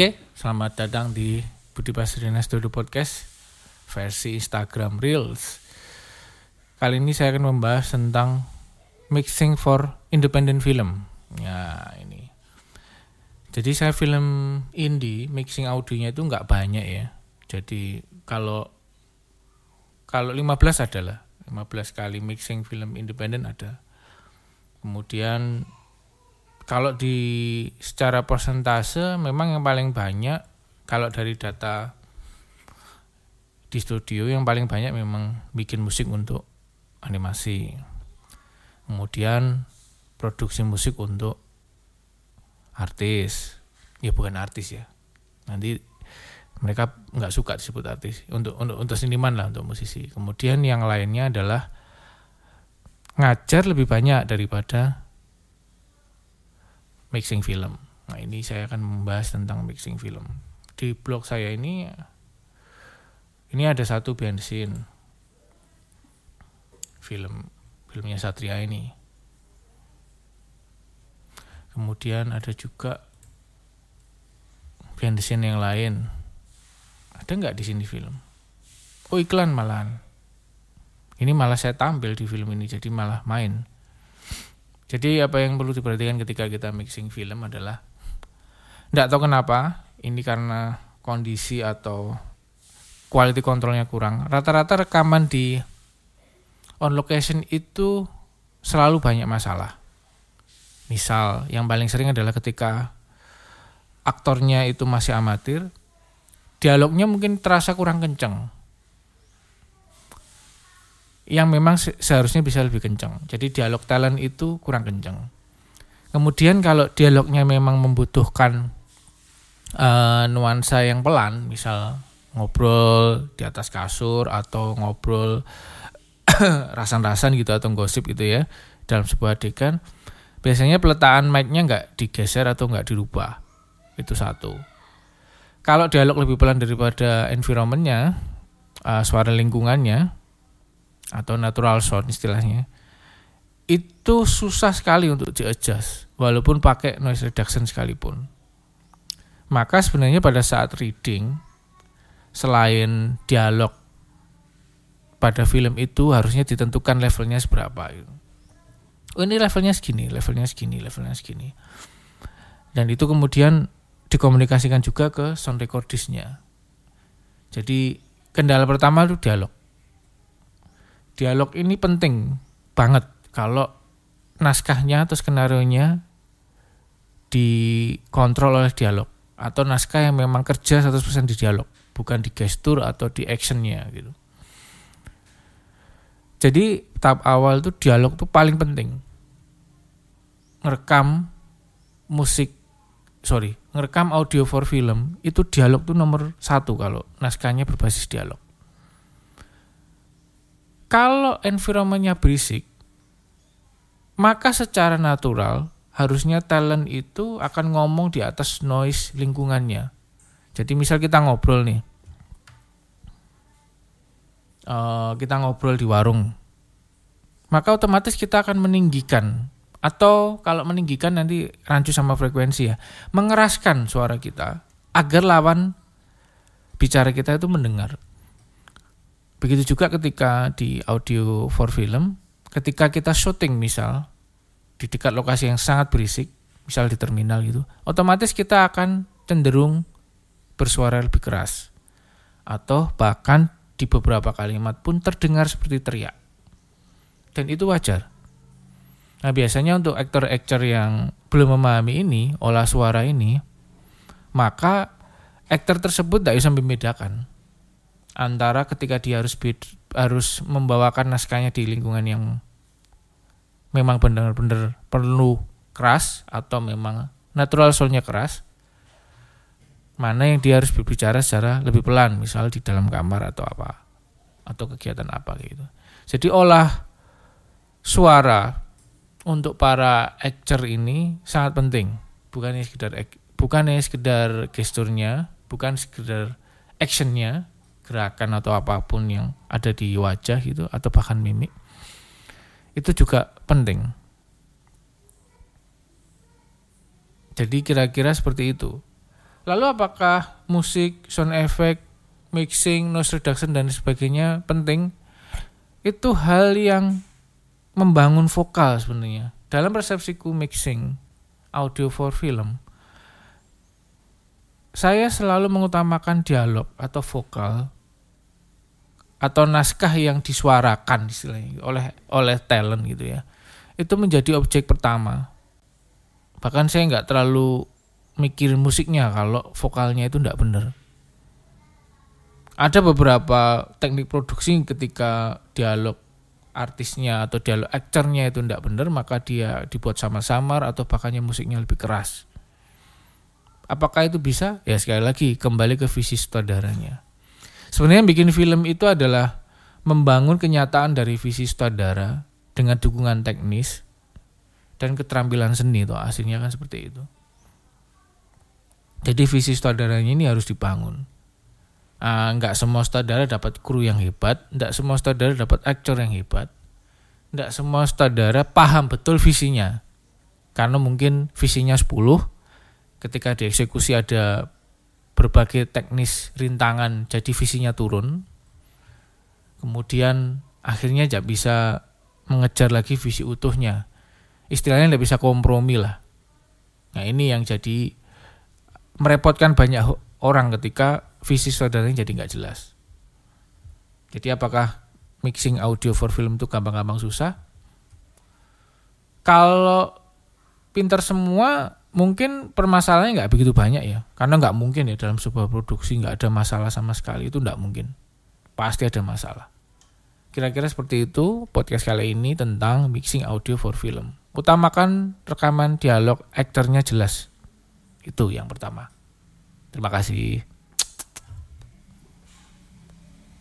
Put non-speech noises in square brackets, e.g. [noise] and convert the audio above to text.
Oke, selamat datang di Budi Pasrina Studio Podcast versi Instagram Reels. Kali ini saya akan membahas tentang mixing for independent film. Ya, ini. Jadi saya film indie, mixing audionya itu nggak banyak ya. Jadi kalau kalau 15 adalah 15 kali mixing film independen ada. Kemudian kalau di secara persentase memang yang paling banyak kalau dari data di studio yang paling banyak memang bikin musik untuk animasi. Kemudian produksi musik untuk artis. Ya bukan artis ya. Nanti mereka nggak suka disebut artis untuk untuk untuk seniman lah untuk musisi. Kemudian yang lainnya adalah ngajar lebih banyak daripada mixing film. Nah ini saya akan membahas tentang mixing film. Di blog saya ini ini ada satu bensin film filmnya Satria ini. Kemudian ada juga bensin yang lain. Ada nggak di sini film? Oh iklan malahan. Ini malah saya tampil di film ini jadi malah main. Jadi apa yang perlu diperhatikan ketika kita mixing film adalah tidak tahu kenapa ini karena kondisi atau quality controlnya kurang. Rata-rata rekaman di on location itu selalu banyak masalah. Misal yang paling sering adalah ketika aktornya itu masih amatir, dialognya mungkin terasa kurang kenceng yang memang seharusnya bisa lebih kencang. Jadi dialog talent itu kurang kencang. Kemudian kalau dialognya memang membutuhkan uh, nuansa yang pelan, misal ngobrol di atas kasur atau ngobrol [coughs] rasan-rasan gitu atau gosip gitu ya dalam sebuah adegan, biasanya peletakan mic-nya nggak digeser atau nggak dirubah. Itu satu. Kalau dialog lebih pelan daripada environmentnya, uh, suara lingkungannya, atau natural sound istilahnya itu susah sekali untuk di-adjust walaupun pakai noise reduction sekalipun. Maka sebenarnya pada saat reading selain dialog pada film itu harusnya ditentukan levelnya seberapa. Oh ini levelnya segini, levelnya segini, levelnya segini. Dan itu kemudian dikomunikasikan juga ke sound recordisnya. Jadi kendala pertama itu dialog dialog ini penting banget. Kalau naskahnya atau skenario nya dikontrol oleh dialog atau naskah yang memang kerja 100% di dialog bukan di gestur atau di actionnya gitu. Jadi tahap awal itu dialog itu paling penting. Ngerekam musik sorry ngerekam audio for film itu dialog tuh nomor satu kalau naskahnya berbasis dialog kalau environmentnya berisik, maka secara natural harusnya talent itu akan ngomong di atas noise lingkungannya. Jadi misal kita ngobrol nih, uh, kita ngobrol di warung, maka otomatis kita akan meninggikan atau kalau meninggikan nanti rancu sama frekuensi ya, mengeraskan suara kita agar lawan bicara kita itu mendengar. Begitu juga ketika di audio for film, ketika kita syuting misal di dekat lokasi yang sangat berisik, misal di terminal gitu, otomatis kita akan cenderung bersuara lebih keras. Atau bahkan di beberapa kalimat pun terdengar seperti teriak. Dan itu wajar. Nah biasanya untuk aktor-aktor yang belum memahami ini, olah suara ini, maka aktor tersebut tidak bisa membedakan antara ketika dia harus harus membawakan naskahnya di lingkungan yang memang benar-benar perlu keras atau memang natural soulnya keras mana yang dia harus berbicara secara lebih pelan misal di dalam kamar atau apa atau kegiatan apa gitu. Jadi olah suara untuk para actor ini sangat penting. Bukan hanya sekedar bukan hanya sekedar gesturnya bukan sekedar actionnya gerakan atau apa pun yang ada di wajah gitu atau bahkan mimik itu juga penting. Jadi kira-kira seperti itu. Lalu apakah musik, sound effect, mixing, noise reduction dan sebagainya penting? Itu hal yang membangun vokal sebenarnya. Dalam persepsiku mixing audio for film, saya selalu mengutamakan dialog atau vokal atau naskah yang disuarakan istilahnya oleh oleh talent gitu ya. Itu menjadi objek pertama. Bahkan saya nggak terlalu mikirin musiknya kalau vokalnya itu tidak benar. Ada beberapa teknik produksi ketika dialog artisnya atau dialog aktornya itu tidak benar maka dia dibuat samar-samar atau bahkannya musiknya lebih keras. Apakah itu bisa? Ya sekali lagi kembali ke visi sutradaranya. Sebenarnya bikin film itu adalah membangun kenyataan dari visi sutradara dengan dukungan teknis dan keterampilan seni itu hasilnya kan seperti itu. Jadi visi sutradaranya ini harus dibangun. Uh, nggak semua sutradara dapat kru yang hebat, nggak semua sutradara dapat aktor yang hebat, nggak semua sutradara paham betul visinya. Karena mungkin visinya 10, ketika dieksekusi ada berbagai teknis rintangan, jadi visinya turun. Kemudian akhirnya tidak bisa mengejar lagi visi utuhnya. Istilahnya tidak bisa kompromi lah. Nah ini yang jadi merepotkan banyak orang ketika visi saudaranya jadi nggak jelas. Jadi apakah mixing audio for film itu gampang-gampang susah? Kalau pinter semua mungkin permasalahannya nggak begitu banyak ya. Karena nggak mungkin ya dalam sebuah produksi nggak ada masalah sama sekali. Itu nggak mungkin. Pasti ada masalah. Kira-kira seperti itu podcast kali ini tentang mixing audio for film. Utamakan rekaman dialog aktornya jelas. Itu yang pertama. Terima kasih.